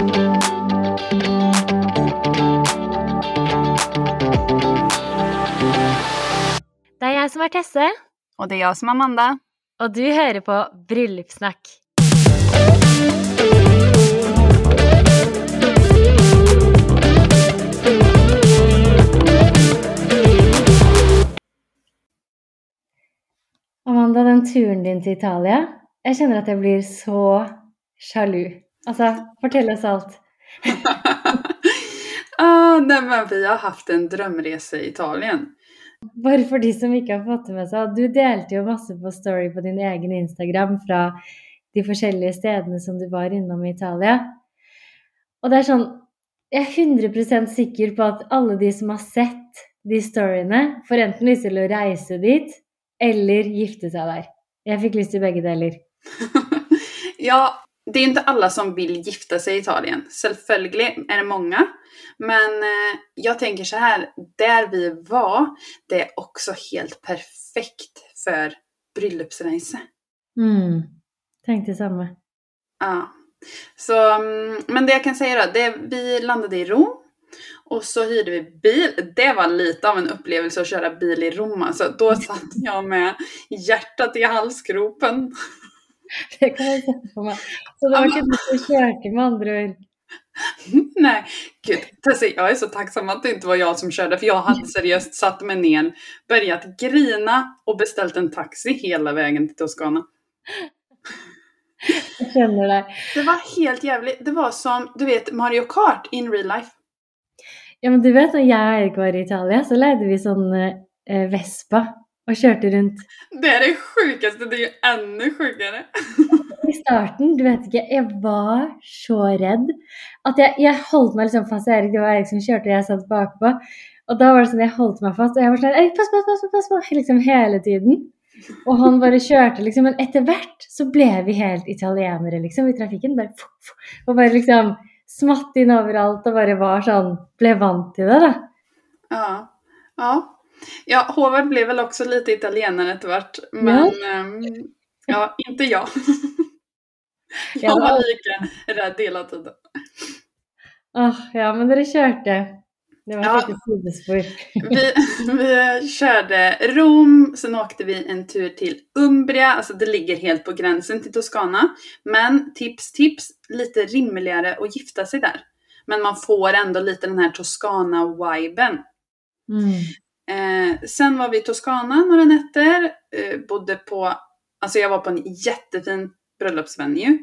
Det er jeg som er Tesse, Och det är jag som är Amanda. og du hører på Bryllupssnakk. Amanda, den turen din til Italia, jeg kjenner at jeg blir så sjalu. Altså, fortell oss alt. ah, nej, men vi har haft en drömresa i Italien. Bare for de som ikke har fått med seg, du delte jo masse på story på din egen Instagram fra de forskjellige stedene som du var innom i Italia. Og det er sånn, jeg er 100% sikker på at alle de som har sett de storyene, får enten lyst å reise dit, eller gifte seg der. Jeg fikk lyst til begge deler. ja, det är inte alla som vill gifta sig i Italien. Självföljligt är det många. Men eh, jag tänker så här, där vi var, det är också helt perfekt för bröllopsresa. Mm. Tenkte samme. Ja. Så, mm, men det jag kan säga då, det, vi landade i Rom. Och så hyrde vi bil. Det var lite av en upplevelse att köra bil i Rom. Alltså, då satt jag med hjärtat i halsgropen. Det kan jeg se for meg. Så det var ikke du som kjørte, med andre ord. Nej, gud. Tessie, jag är så tacksam att det inte var jag som körde för jag hade seriöst satt mig ner, börjat grina och beställt en taxi hela vägen till Toscana. Jeg skjønner deg. Det var helt jävligt. Det var som, du vet, Mario Kart in real life. Ja, men du vet, når jeg og Erik var i Italia, så leide vi sånn eh, Vespa og kjørte rundt. Det är det sjukaste, det är ju ännu sjukare. I starten, du vet ikke, jeg var så redd at jeg, jeg holdt meg liksom fast. Erik, det var Erik som kjørte, og jeg satt bakpå. Og da var det sånn, jeg holdt meg fast, og jeg var sånn Erik, pass på, pass på, pass på, liksom hele tiden. Og han bare kjørte, liksom. Men etter hvert så ble vi helt italienere, liksom, i trafikken. Bare, og bare liksom smatt inn overalt og bare var sånn Ble vant til det, da. Ja. Ja. Ja, Håvard blev väl också lite italienare eftervart. Men ehm, ja, inte jag. jag var lika rädd hela tiden. Åh, ja, men dere kjørte. Det var Ja. Vi, vi körde Rom, sen åkte vi en tur till Umbria, alltså det ligger helt på gränsen till Toscana. Men tips, tips, lite rimligare att gifta sig där. Men man får ändå lite den här Toscana-viben. Mm. Eh, sen var vi i Toscana några nätter, eh, bodde på, alltså jag var på en jättefin bröllopsvenue.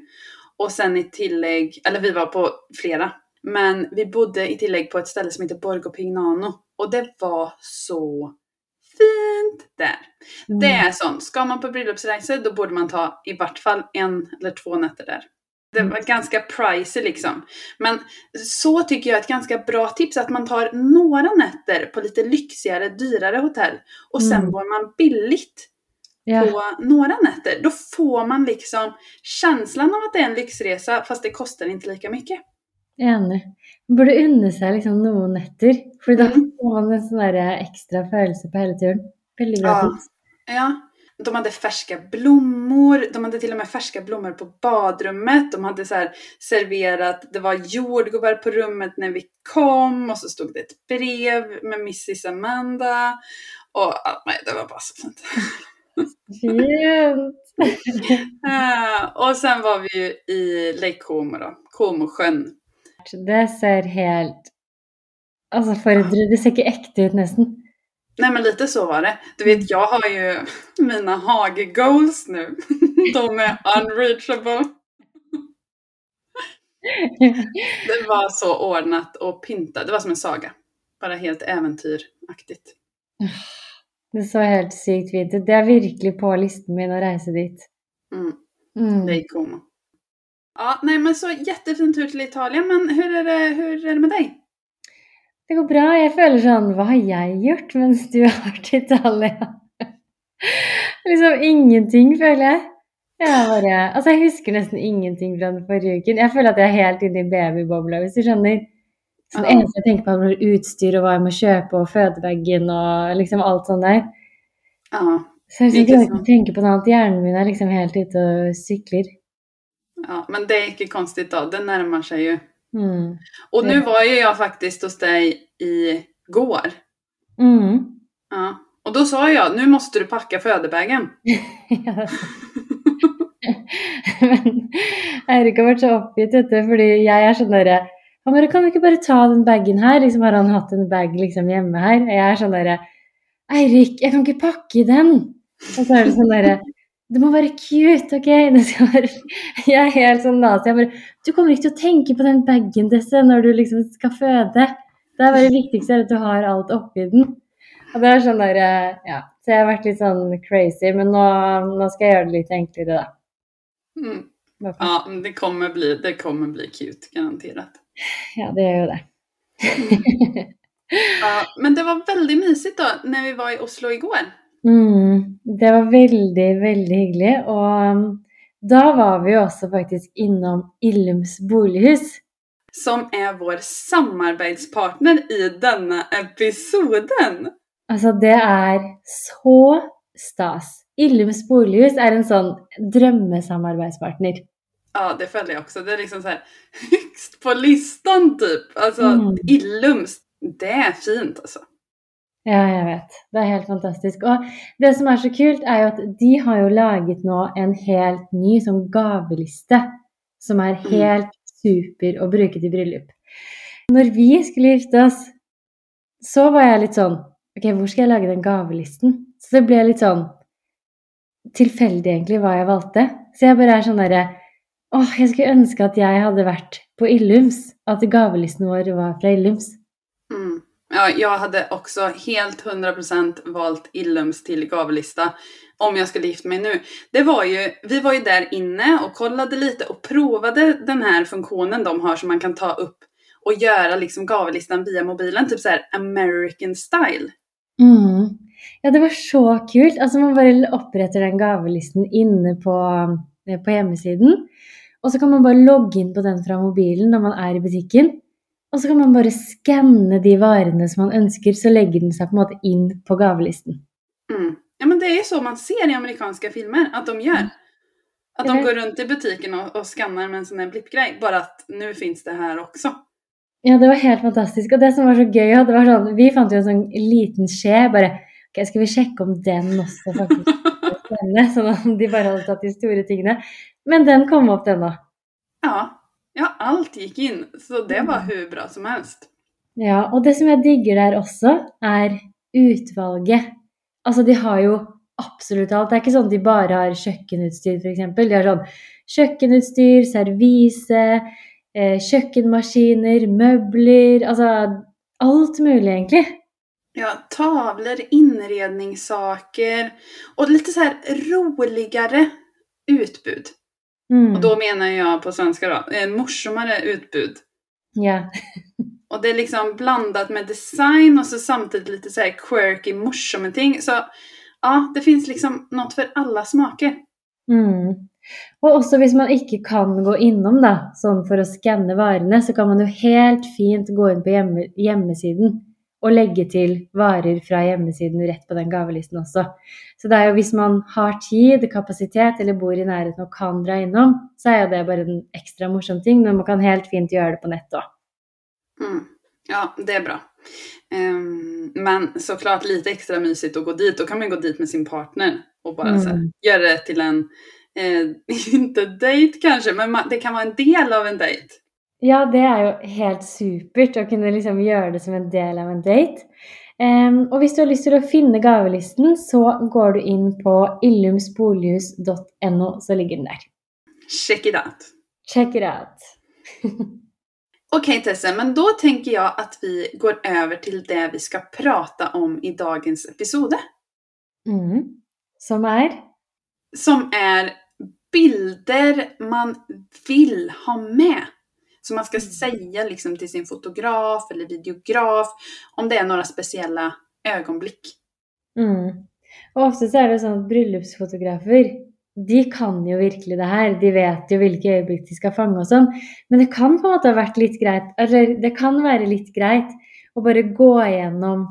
Och sen i tillägg, eller vi var på flera, men vi bodde i tillägg på ett ställe som heter Borgo Pignano. Och det var så fint där. Mm. Det är sånt, ska man på bröllopsresor då borde man ta i vart fall en eller två nätter där. Det var ganska pricey liksom. Men så tycker jag är ett ganska bra tips att man tar några nätter på lite lyxigare, dyrare hotell. Och sen Mm. bor man billigt Ja. på några nätter. Då får man liksom känslan av att det är en lyxresa fast det kostar inte lika mycket. Enig. Man burde unne seg liksom noen netter, for da Mhm. får man en sånn der ekstra følelse på hele turen. Veldig bra Ja. tips. Ja. De hade färska blommor, de hade till och med färska blommor på badrummet. De hade så serverat, det var jordgubbar på rummet när vi kom och så stod det ett brev med Mrs Amanda. Och nej, det var bara så fint. Fint! Och sen var vi ju i Lake Como då, Comosjön. Det ser helt Altså, for et drøy. Det ser ikke ekte ut, nesten. Nej men lite så var det. Du vet jag har ju mina hage-goals nu. De är unreachable. Det var så ordnat och pyntat. Det var som en saga. Bara helt äventyraktigt. Det så helt sykt fint. Det er virkelig på listen min å reise dit. Mm, Mm. Lake Como. Ja, nej men så jättefin tur till Italien. Men hur är det, hur är det med dig? Det går bra. Jeg føler sånn Hva har jeg gjort mens du har vært i Italia? liksom ingenting, føler jeg. Jeg er bare Altså, jeg husker nesten ingenting fra den forrige uken. Jeg føler at jeg er helt inne i babybobla, hvis du skjønner. Så det eneste jeg tenker på, er utstyr og hva jeg må kjøpe, og fødebagen og liksom alt sånt der. Ja, Så jeg klarer ikke å tenke på noe annet. Hjernen min er liksom helt ute og sykler. ja, men det är inte konstigt då. Det närmar sig ju Mm. Och nu var ju jag faktiskt hos dig igår. Mm. Ja. Och då sa jag, nu måste du packa födebägen. Men Eirik har vært så oppgitt, vet du, fordi jeg er sånn derre Han bare Kan du ikke bare ta den bagen her? Liksom har han hatt en bag liksom hjemme her. Og jeg er sånn derre Eirik, jeg kan ikke pakke i den. Og så er det sånn derre Det må være cute, OK? Være Jeg er helt sånn nazi. Jeg bare Du kommer ikke til å tenke på den bagen, Desse, når du liksom skal føde. Det er bare det viktigste at du har alt oppi den. Og det er sånn der, eh, ja. Så jeg har vært litt sånn crazy, men nå, nå skal jeg gjøre det litt enklere, da. Mm. Ja, det kommer bli, det kommer bli cute, garanterat. Ja, det gjør jo det. Ja, men det var väldigt mysigt då, när vi var i Oslo igår. Mm, det var veldig, veldig hyggelig. Og um, da var vi jo også faktisk innom Illums bolighus. Som är vår samarbetspartner i denna episoden. Altså, det er så stas. Illums bolighus er en sånn drømmesamarbeidspartner. Ja, det följde jag också. Det är liksom så här högst på listan typ. Alltså, Mm. Illums, det är fint alltså. Ja, jeg vet. Det er helt fantastisk. Og det som er så kult, er jo at de har jo laget nå en helt ny sånn gaveliste som er helt super å bruke til bryllup. Når vi skulle gifte oss, så var jeg litt sånn Ok, hvor skal jeg lage den gavelisten? Så det ble litt sånn tilfeldig, egentlig, hva jeg valgte. Så jeg bare er sånn derre Åh, jeg skulle ønske at jeg hadde vært på Illums. At gavelisten vår var fra Illums. Ja, jag hade också helt 100% valt Illums till gavelista om jag skulle gifta mig nu. Det var ju, vi var ju där inne och kollade lite och provade den här funktionen de har som man kan ta upp och göra liksom gavelistan via mobilen, typ så här American style. Mm. Ja, det var så kul. Alltså man bara upprättar den gavelistan inne på, eh, på hemsidan och så kan man bara logga in på den från mobilen när man är i butiken. Og så kan man bare skanne de varene som man ønsker, så legger den seg på en måte inn på gavelisten. Mm. Ja men det är så man ser i amerikanska filmer att de gör. Att de Mm. går runt i butiken och, och skannar med en sån här blippgrej. Bara att nu finns det här också. Ja, det var helt fantastisk. Og det som var så gøy, det var sånn, vi fant jo en sånn liten skje. Bare ok, skal vi sjekke om den også faktisk spennende? Sånn at de bare hadde tatt de store tingene. Men den kom opp, den da. Ja, ja allt gick in. Så det var hur bra som helst. Ja, og det som jeg digger der også, er utvalget. Altså, de har jo absolutt alt. Det er ikke sånn at de bare har kjøkkenutstyr, f.eks. De har kjøkkenutstyr, servise, eh, kjøkkenmaskiner, møbler Altså alt mulig, egentlig. Ja, tavlor, inredningssaker och lite så här roligare utbud. Mm. Och då menar jag på svenska då, eh, morsommare utbud. Ja. Och det är liksom blandat med design och så samtidigt lite så här quirky morsomme-ting. Så ja, det finns liksom något för alla smaker. Mm. Og også hvis man ikke kan gå innom, da, sånn for å skanne varene, så kan man jo helt fint gå inn på hjemme, hjemmesiden og legge til varer fra hjemmesiden rett på den gavelisten også. Så det er jo hvis man har tid, kapasitet eller bor i nærheten og kan dra innom, så er jo det bare en ekstra morsom ting, men man kan helt fint gjøre det på nett òg. Mm. Ja, det är bra. Ehm, men såklart lite extra mysigt att gå dit. Då kan man gå dit med sin partner och bara Mm. så här, göra det till en, eh, inte dejt kanske, men man, det kan vara en del av en dejt. Ja, det er jo helt supert å kunne liksom gjøre det som en del av en date. Em, og hvis du har lyst til å finne gavelisten, så går du inn på illumsbolighus.no, så ligger den der. Check it out. Check it out. Okej Tesse, men då tänker jag att vi går över till det vi ska prata om i dagens episode. Mm. Som er Som är bilder man vill ha med. Som man ska säga liksom till sin fotograf eller videograf om det är några speciella ögonblick. mm. Og ofte så er det sånn at bryllupsfotografer de kan jo virkelig det her. De vet jo hvilke øyeblikk de skal fange og sånn. Men det kan på måte ha vært litt greit, eller det kan være litt greit å bare gå igjennom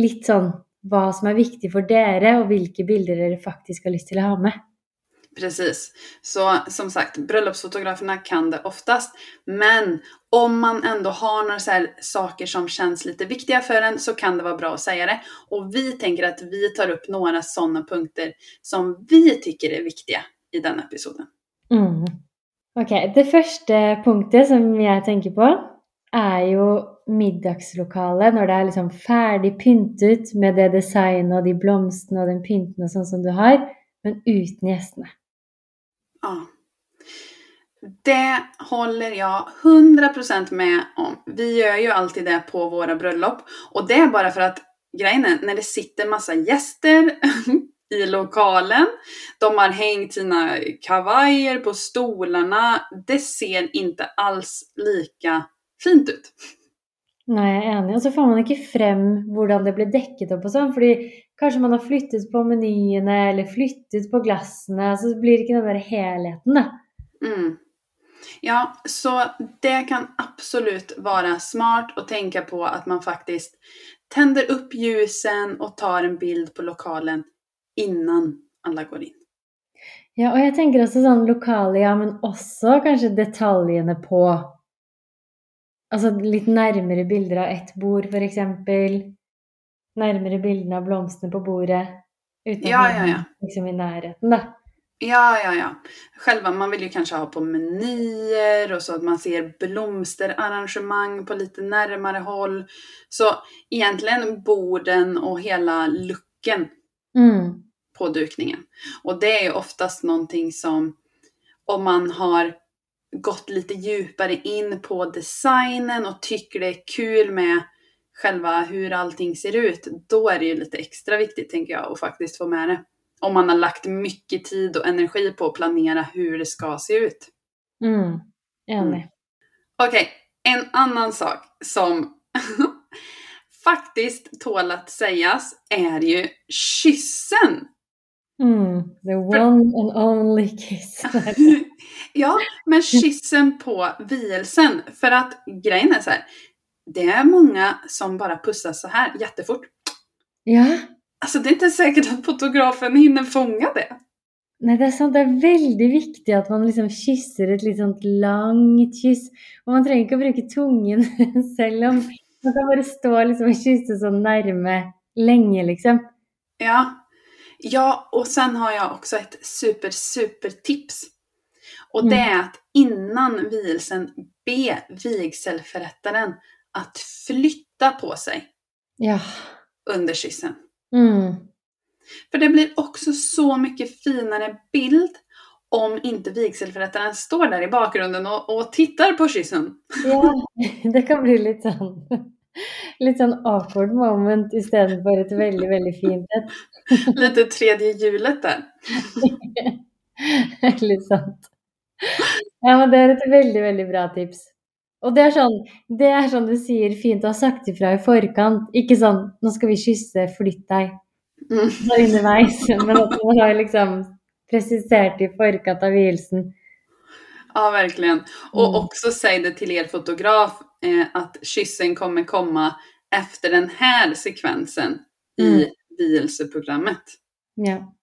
litt sånn hva som er viktig for dere, og hvilke bilder dere faktisk har til å ha med. Precis. Så som sagt, bröllopsfotograferna kan det oftast. Men om man ändå har några så här saker som känns lite viktiga för en så kan det vara bra att säga det. Och vi tänker att vi tar upp några sådana punkter som vi tycker är viktiga i den episoden. Mm. Ok, det första punkten som jag tänker på, är ju middagslokalet. När det är liksom ferdig med det design och de blomsterna och den pynten och sånt som du har, men utan gästerna. Ja. Det håller jag 100% med om. Vi gör ju alltid det på våra bröllop. Och det är bara för att grejen är, när det sitter massa gäster i lokalen, de har hängt sina kavajer på stolarna, det ser inte alls lika fint ut. Nei, jeg er enig. Og så får man ikke frem hvordan det blir dekket opp og sånn. Fordi kanskje man har flyttet på menyene eller flyttet på glassene. Så blir det ikke den der helheten, da. Mm. Ja, så det kan absolut vara smart att tänka på att man faktiskt tänder upp ljusen och tar en bild på lokalen innan alla går in. Ja, og jeg tenker også sånn lokale, ja, men også kanskje detaljene på Altså litt nærmere bilder av ett bord, for eksempel. Nærmere bildene av blomstene på bordet. Uten Ja, ja, ja. liksom i nærheten, da. Ja, ja, ja. Själva, man vill ju kanske ha på menyer och så att man ser blomsterarrangemang på lite närmare håll. Så egentligen borden och hela looken Mm. på dukningen. Och det är ju oftast någonting som om man har gått lite djupare in på designen och tycker det är kul med själva hur allting ser ut, då är det ju lite extra viktigt tänker jag att faktiskt få med det. Om man har lagt mycket tid och energi på att planera hur det ska se ut. Mm. Enig. Okej, en annan sak som faktiskt tål att sägas är ju kyssen. Mm. The one and only kiss. ja, men kyssen på vielsen. För att grejen är så här. Det är många som bara pussas så här jättefort. ja. Alltså det är inte säkert att fotografen hinner fånga det. Nei, det er sant. Det er veldig viktig at man liksom kysser et litt sånt langt kyss. Og man ikke å bruke tungen selv om man kan bare stå liksom og kysse sånn nærme lenge, liksom. Ja. Ja, och sen har jag också ett super, super tips. Och det är att innan vielsen be vigselförrättaren att flytta på sig Ja. under kyssen. Mm. För det blir också så mycket finare bild om inte vigselförrättaren står där i bakgrunden och, och tittar på kyssen. Ja, det kan bli sånn Litt sånn awkward moment istedenfor et veldig, veldig fint et. Lite tredje hjulet där. Litt sant. Ja, men det er et veldig, veldig bra tips. Og det er sånn, det er sånn du sier fint å ha sagt ifra i forkant. Ikke sånn 'nå skal vi kysse, flytt deg', Mm. så underveis. Men at man har liksom presisert i forkant av vielsen. Ja, verkligen. Och Mm. också säg det till er fotograf eh, att kyssen kommer komma efter den här sekvensen i Mm. vielseprogrammet. Ja.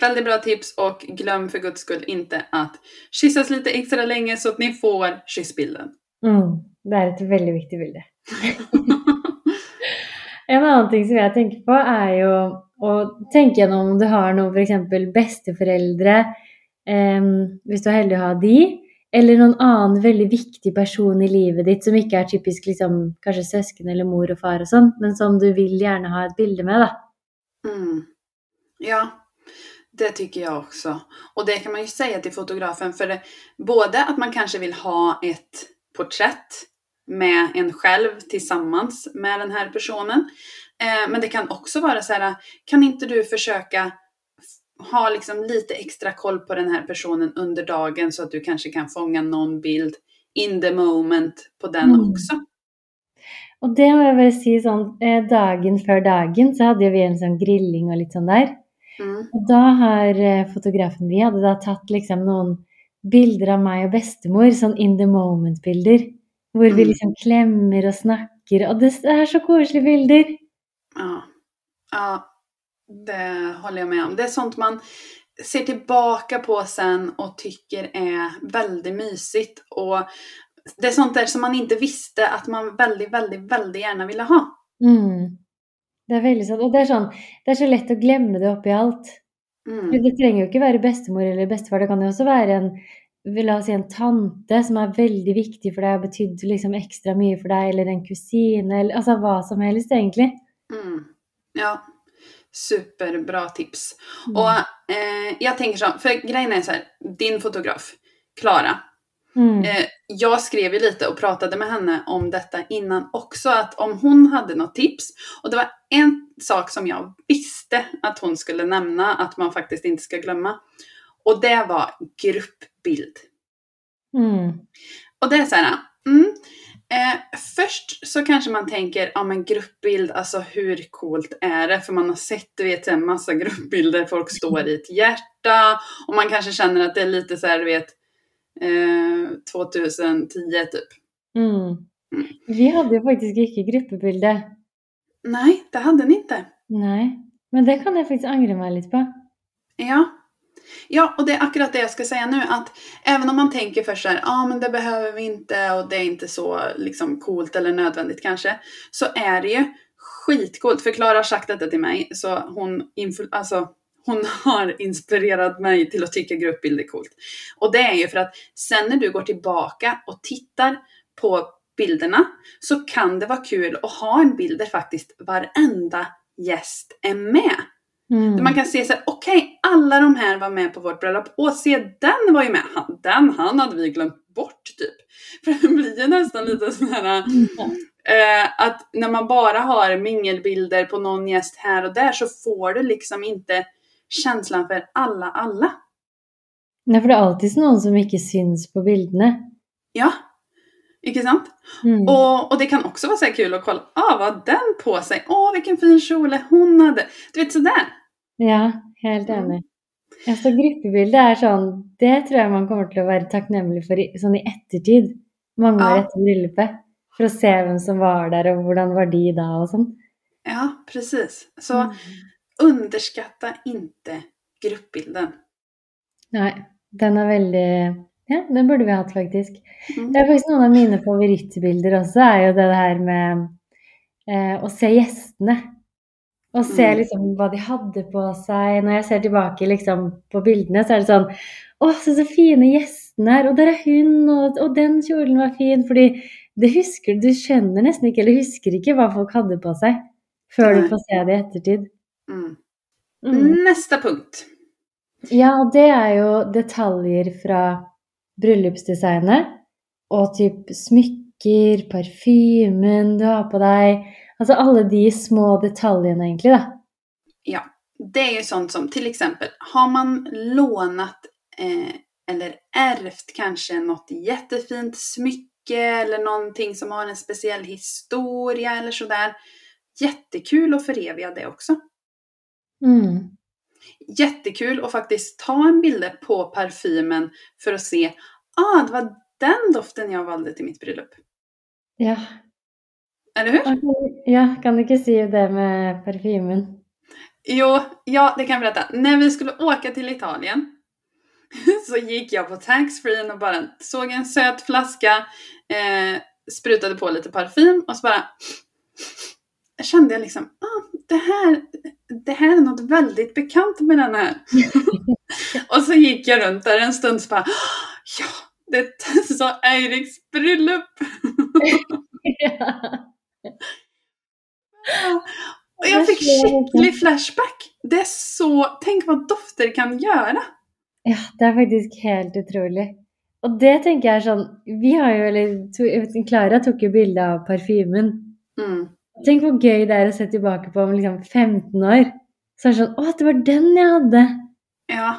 Väldigt bra tips och glöm för guds skull inte att kyssas lite extra länge så att ni får kyssbilden. Mm. Det er et veldig viktig bilde. En annen ting som jeg tenker på, er jo å tenke gjennom om du har noen f.eks. besteforeldre, em, hvis du er heldig å ha de, eller någon annan väldigt viktig person i livet ditt som inte är typisk liksom, kanske syskon eller mor och far och sånt. men som du vill gärna ha ett bild med. Mm. Ja, det tycker jag också. Och det kan man ju säga till fotografen för det, både att man kanske vill ha ett porträtt med en själv tillsammans med den här personen. Eh, men det kan också vara så här, kan inte du försöka ha liksom lite extra koll på den här personen under dagen så att du kanske kan fånga någon bild in the moment på den Mm. också. Og det må jeg bare si sånn, eh, dagen før dagen så hadde jo vi en sånn grilling og litt sånn der. Mm. Og da har eh, fotografen vi hadde da tatt liksom noen bilder av meg og bestemor, sånn in the moment-bilder. Vi Mm. liksom klemmer og snakker, og det er så koselige bilder. Ja. ja, det håller jag med om. Det är sånt man ser tillbaka på sen och tycker är väldigt mysigt. Och det är sånt där som man inte visste att man väldigt, väldigt, väldigt gärna ville ha. Mm. Det er veldig sånn. Og det er sånn Det er så lett å glemme det oppi alt. Mm. For Det trenger jo ikke være bestemor eller bestefar, det kan jo også være en La oss si en tante som er veldig viktig for deg og betydd liksom ekstra mye for deg, eller en kusine, eller altså hva som helst, egentlig. Mm. Ja, superbra tips. Mm. Och eh, jag tänker så, för grejen är så här, din fotograf, Klara, Mm. eh, jag skrev ju lite och pratade med henne om detta innan också, att om hon hade något tips, och det var en sak som jag visste att hon skulle nämna, att man faktiskt inte ska glömma, och det var gruppbild. Mm. Och det är så här, mm, eh, först så kanske man tänker, ja men gruppbild, alltså hur coolt är det? För man har sett, du vet, en massa gruppbilder, folk står i ett hjärta, och man kanske känner att det är lite så här, du vet, eh, 2010 typ. Mm. Vi hadde jo faktisk ikke gruppebilde. Nej, det hade ni inte. Nei. Men det kan jeg faktisk angre meg litt på. Ja. Ja, och det är akkurat det jag ska säga nu, att även om man tänker först så här, ja ah, men det behöver vi inte och det är inte så liksom coolt eller nödvändigt kanske, så är det ju skitcoolt. För Klara har sagt detta till mig, så hon, alltså, hon har inspirerat mig till att tycka gruppbild är coolt. Och det är ju för att sen när du går tillbaka och tittar på bilderna så kan det vara kul att ha en bild där faktiskt varenda gäst är med. Mm. Där Man kan se så här, okej, alla de här var med på vårt bröllop. Och se, den var ju med. Han, den, han hade vi glömt bort typ. För det blir ju nästan lite sån här, eh, att när man bara har mingelbilder på någon gäst här och där så får du liksom inte känslan för alla, alla. Nei, for det er alltid noen som ikke syns på bildene. Ja, inte sant? Mm. Och, och det kan också vara så här kul att kolla, ah, vad den på sig? Åh, vilken fin kjole hon hade. Du vet sådär. Ja, helt enig. Ja, så gruppebilde er sånn Det tror jeg man kommer til å være takknemlig for i, sånn i ettertid. Mange år Ja. etter bryllupet. For å se hvem som var der, og hvordan var de da, og sånn. Ja, precis. Så Mm. underskatta inte gruppbilden. Nei, den er veldig Ja, den burde vi hatt, faktisk. Mm. Det er faktisk noen av mine favorittbilder også, er jo det her med eh, å se gjestene. Og se Mm. liksom hva de hadde på seg. Når jeg ser tilbake liksom på bildene, så er det sånn Å, se så fine gjestene er. Og der er hun, og, og den kjolen var fin. Fordi det husker du skjønner nesten ikke, eller husker ikke hva folk hadde på seg. Før du får se det i ettertid. Mm. Mm. Nästa punkt. Ja, og det er jo detaljer fra bryllupsdesignet. Og typ smykker, parfymen du har på deg. Altså alle de små detaljene, egentlig, da. Ja, det är ju sånt som till exempel, har man lånat eh, eller ärvt kanske något jättefint smycke eller någonting som har en speciell historia eller sådär. Jättekul att föreviga det också. Mm. Jättekul att faktiskt ta en bild på parfymen för att se, ah, det var den doften jag valde till mitt bröllop. Ja. Eller hur? ja, kan du ikke si det med parfymen? Jo, ja, det kan jag berätta. När vi skulle åka till Italien så gick jag på taxfree och bara såg en söt flaska, eh, sprutade på lite parfym och så bara kände jag liksom, ah, det, här, det här är något väldigt bekant med den här. och så gick jag runt där en stund och så bara, ja, det sa Eiriks bröllop. Och jag fick skicklig flashback. Det är så, tänk vad dofter kan göra. ja, det er faktisk helt utrolig. Og det tenker jeg er sånn Vi har jo, eller Klara tok jo bilde av parfymen. Mm. Tenk hvor gøy det er å se tilbake på om liksom 15 år. Så er det sånn Å, det var den jeg hadde! Ja.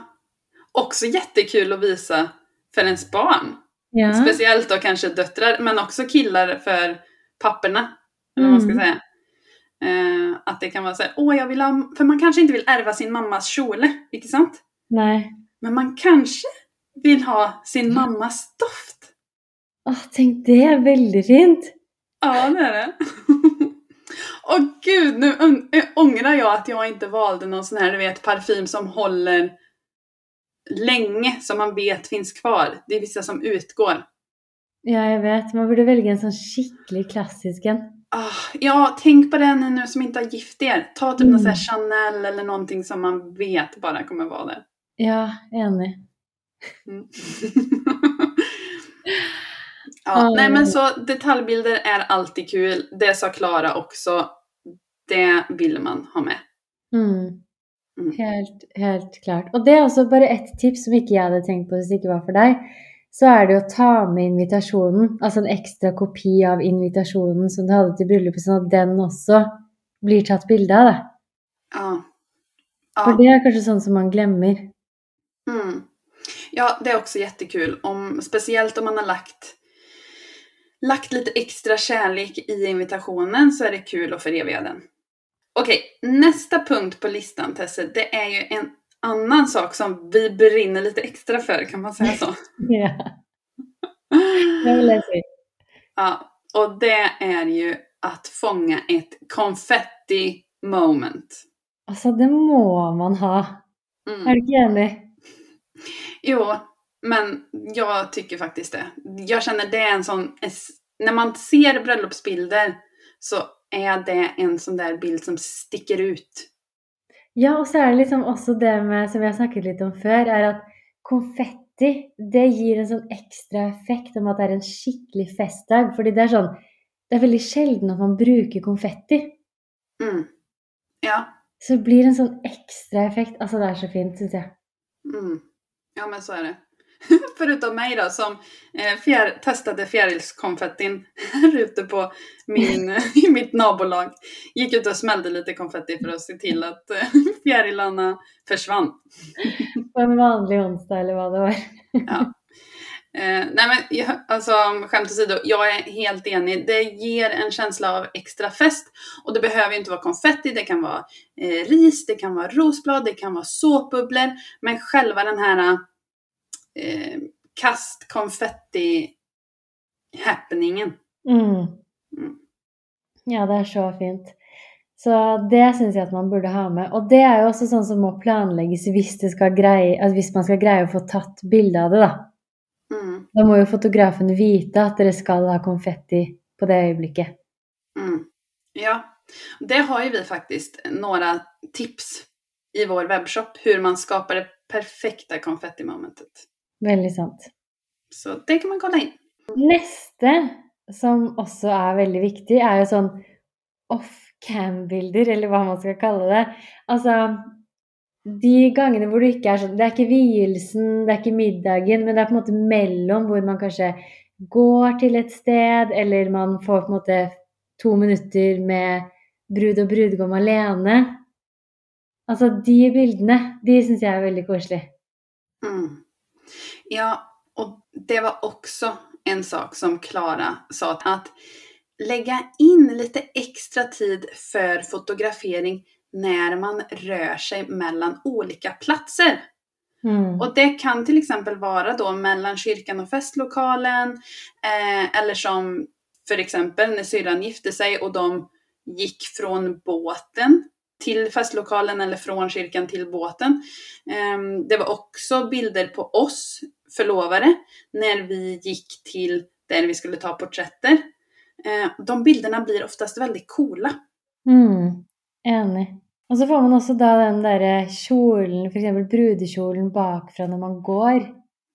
Också jättekul att visa för ens barn. Ja. Speciellt då kanske döttrar, men också killar för papperna. Eller vad man ska Mm. säga. Eh, att det kan vara så här, åh jag vill ha, för man kanske inte vill ärva sin mammas kjole, inte sant? Nei. Men man kanske vill ha sin mammas doft. Å, tenk, det er veldig fint! Ja, det är det. Åh gud, nu äh, ångrar jag att jag inte valde någon sån här, du vet, parfym som håller länge som man vet finns kvar. Det är vissa som utgår. Ja, jag vet. Man borde välja en sån skicklig klassisk en. Ah, ja, tänk på den nu som inte har gift er. Ta typ Mm. någon sån här Chanel eller någonting som man vet bara kommer vara där. Ja, enig. Mm. Ja, ja, nej men så detaljbilder är alltid kul. Det sa Klara också. Det vill man ha med. Mm. Mm. Helt, helt klart. Og det er også bare ett tips som ikke jeg hadde tenkt på hvis det ikke var for deg. Så er det å ta med invitasjonen, altså en ekstra kopi av invitasjonen som du hadde til bryllupet, sånn at den også blir tatt bilde av. Da. Ja. For Ja. det er kanskje sånn som man glemmer. Mm. ja, det är också jättekul. Om, speciellt om man har lagt, lagt lite extra kärlek i invitationen så är det kul att föreviga den. Okej, nästa punkt på listan Tesse, det är ju en annan sak som vi brinner lite extra för, kan man säga så? Ja. Ja, och det är ju att fånga ett confetti moment. Altså, det må man ha. Mm. Er du ikke enig? Jo, men jag tycker faktiskt det. Jag känner det är en sån... När man ser bröllopsbilder så är det en sån där bild som sticker ut. Ja, og så er det liksom også det med, som vi har snakket litt om før, er at konfetti, det gir en sånn ekstra effekt om at det er en skikkelig festdag. Fordi det er sånn, det er veldig sjelden at man bruker konfetti. Mm. Ja, Så det blir en sånn ekstra effekt. Altså, det er så fint, synes jeg. mm. ja, men så är det. Förutom mig då som eh, fjär, testade fjärilskonfettin här ute på min, i mitt nabolag. Gick ut och smällde lite konfetti för att se till att eh, fjärilarna försvann. På en vanlig onsdag, eller hva det var. Ja. Eh, nej men jag, alltså skämt åsido, jag är helt enig. Det ger en känsla av extra fest. Och det behöver ju inte vara konfetti, det kan vara eh, ris, det kan vara rosblad, det kan vara såpbubblor. Men själva den här eh, kast konfetti happeningen. Mm. Mm. Ja, det er så fint. Så det syns jeg at man burde ha med. Og det er jo også sånn som må planlegges hvis, det skal greie, altså hvis man skal greie å få tatt bilde av det, da. Mm, Da må jo fotografen vite at dere skal ha konfetti på det øyeblikket. mm. Ja, det har ju vi faktiskt några tips i vår webbshop hur man skapar det perfekta konfettimomentet. Veldig sant. Så det kan man kolla in. Neste, som også er veldig viktig, er jo sånn off-cam-bilder, eller hva man skal kalle det. Altså de gangene hvor du ikke er sånn Det er ikke vielsen, det er ikke middagen, men det er på en måte mellom hvor man kanskje går til et sted, eller man får på en måte to minutter med brud og brudgom alene. Altså de bildene, de syns jeg er veldig koselige. Mm. Ja, och det var också en sak som Klara sa att lägga in lite extra tid för fotografering när man rör sig mellan olika platser. Mm. Och det kan till exempel vara då mellan kyrkan och festlokalen eh, eller som för exempel när syrran gifte sig och de gick från båten till festlokalen eller från kyrkan till båten. Ehm, Det var också bilder på oss förlovare när vi gick till där vi skulle ta porträtter. Eh, De bilderna blir oftast väldigt coola. Mm, enig. Og så får man også da den derre kjolen, f.eks. brudekjolen bakfra når man går.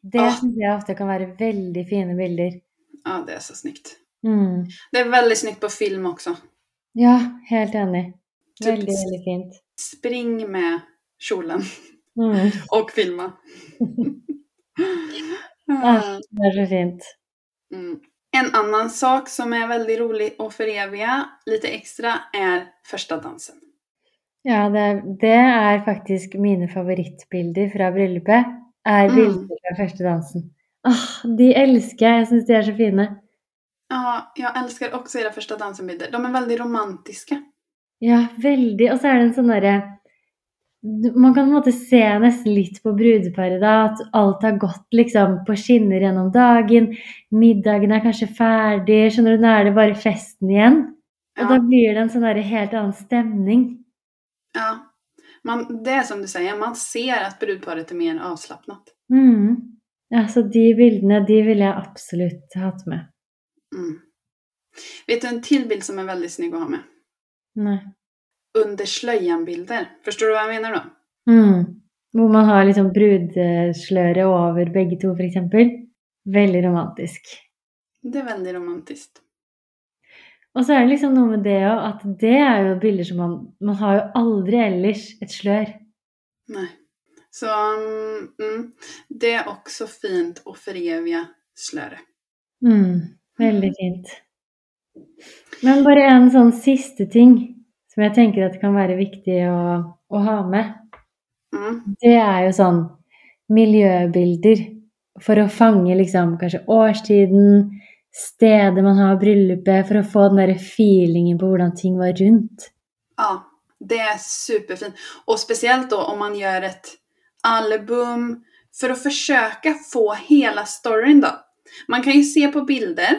Det Ah. syns jeg ofte kan være veldig fine bilder. Ja, det är så snyggt. Mm. Det är väldigt snyggt på film också. Ja, helt enig. Typ Veldig, veldig fint. Spring med kjolen Mm. och filma. Ah, det er så fint. Mm. En annan sak som är väldigt rolig att föreviga lite extra är första dansen. Ja, det, det er faktisk mine favorittbilder fra bryllupet. Er Mm. bilder fra første dansen. Ah, de elsker jeg. Jeg syns de er så fine. Ja, jag älskar också era första dansenbilder. De är väldigt romantiska. Ja, veldig. Og så er det en derre du- Man kan på en måte se nesten litt på brudeparet da, at alt har gått liksom på skinner gjennom dagen. Middagen er kanskje ferdig. Skjønner du, nå er det bare festen igjen. Og Ja, da blir det en sånn derre helt annen stemning. ja. Man, det är som du säger, man ser att brudparet är mer avslappnat. Mm. Alltså de bilderna, de vill jag absolut haft med. Mm. Vet du en till bild som är väldigt snygg att ha med? Nej. Under slöjan-bilder. Förstår du vad jag menar då? Mm. Hvor man har liksom brudsløret over begge to, for eksempel. Veldig romantisk. Det är väldigt romantiskt. Og så er det liksom noe med det òg, at det er jo bilder som man Man har jo aldri ellers et slør. Nej. Så mm, mm, det är också fint att föreviga slöre. Mm. Veldig fint. Men bare en sånn siste ting som jeg tenker at kan være viktig å, å ha med. Mm. Det er jo sånn miljøbilder for å fange liksom kanskje årstiden, stedet man har bryllupet, for å få den der feelingen på hvordan ting var rundt. Ja, det är superfint. Och speciellt då om man gör ett album för att försöka få hela storyn då. Man kan ju se på bilder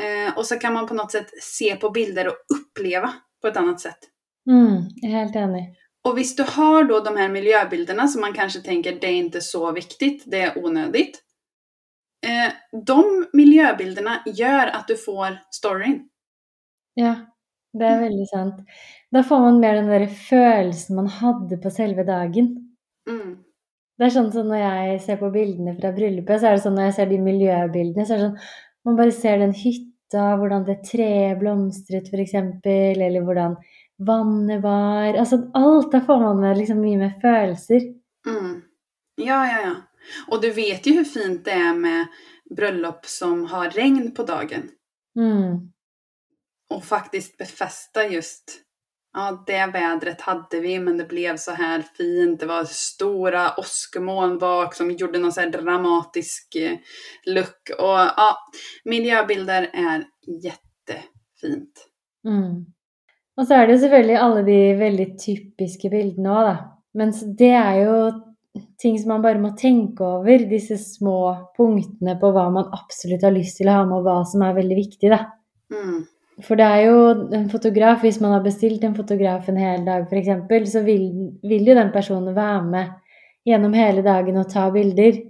eh, och så kan man på något sätt se på bilder och uppleva på ett annat sätt. Mm, jeg er helt enig. Och visst du har då de här miljöbilderna som man kanske tänker det är inte så viktigt, det är onödigt. Eh, de miljöbilderna gör att du får storyn. Ja, det er veldig sant. Da får man mer den der følelsen man hadde på selve dagen. Mm. Det er sånn som når jeg ser på bildene fra bryllupet, så er det sånn når jeg ser de miljøbildene, så er det sånn Man bare ser den hytta, hvordan det treet blomstret, eksempel, eller hvordan vannet var Altså alt. Da får man med liksom mye mer følelser. Mm. Ja, ja, ja. Och du vet ju hur fint det är med bröllop som har regn på dagen. Mm. Och faktiskt befästa just, ja det vädret hade vi men det blev så här fint. Det var stora åskmoln bak som gjorde någon så här dramatisk eh, look. Och ja, miljöbilder är jättefint. Mm. Og så er det selvfølgelig alle de veldig typiske bildene òg, da. Men det er jo ting som man bare må tenke over, disse små punktene på hva man absolutt har lyst til å ha med, og hva som er veldig viktig, da. Mm. For det er jo en fotograf, hvis man har bestilt en fotograf en hel dag f.eks., så vil, vil jo den personen være med gjennom hele dagen og ta bilder.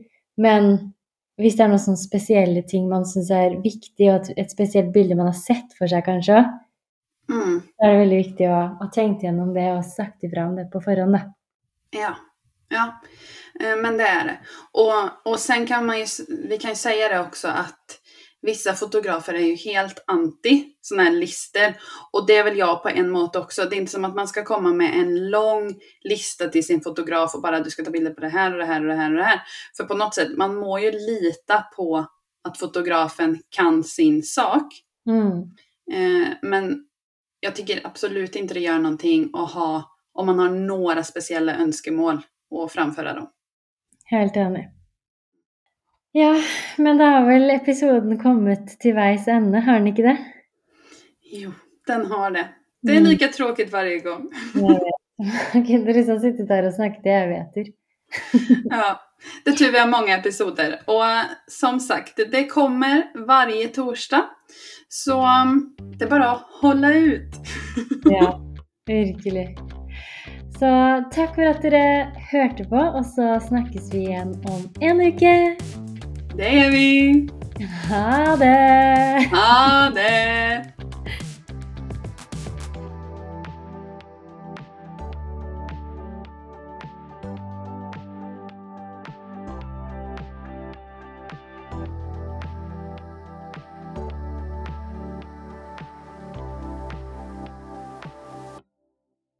Men hvis det er noen sånne spesielle ting man syns er viktig, og et, spesielt bilde man har sett for seg kanskje òg, Mm. så er det veldig viktig å ha tenkt gjennom det og sagt ifra om det på forhånd, da. Ja, ja. Eh, Men det är det. Och, och sen kan man ju, vi kan ju säga det också att vissa fotografer är ju helt anti sådana här listor. Och det är väl jag på en måte också. Det är inte som att man ska komma med en lång lista till sin fotograf och bara du ska ta bilder på det här och det här och det här och det här. För på något sätt, man må ju lita på att fotografen kan sin sak. Mm. Eh, men jag tycker absolut inte det gör någonting att ha, om man har några speciella önskemål och framföra dem. Helt enig. Ja, men da har vel episoden kommet til veis ende, har den ikke det? Jo, den har det. Det är Mm. lika tråkigt varje gång. Kunne liksom sittet der og snakket i evigheter. Ja, det tur vi har många episoder. Och eh, som sagt, det kommer varje torsdag. Så um, det är bara att hålla ut. Ja, virkelig. Så takk for at dere hørte på, og så snakkes vi igjen om en uke. Det är vi! Ha det! Ha det!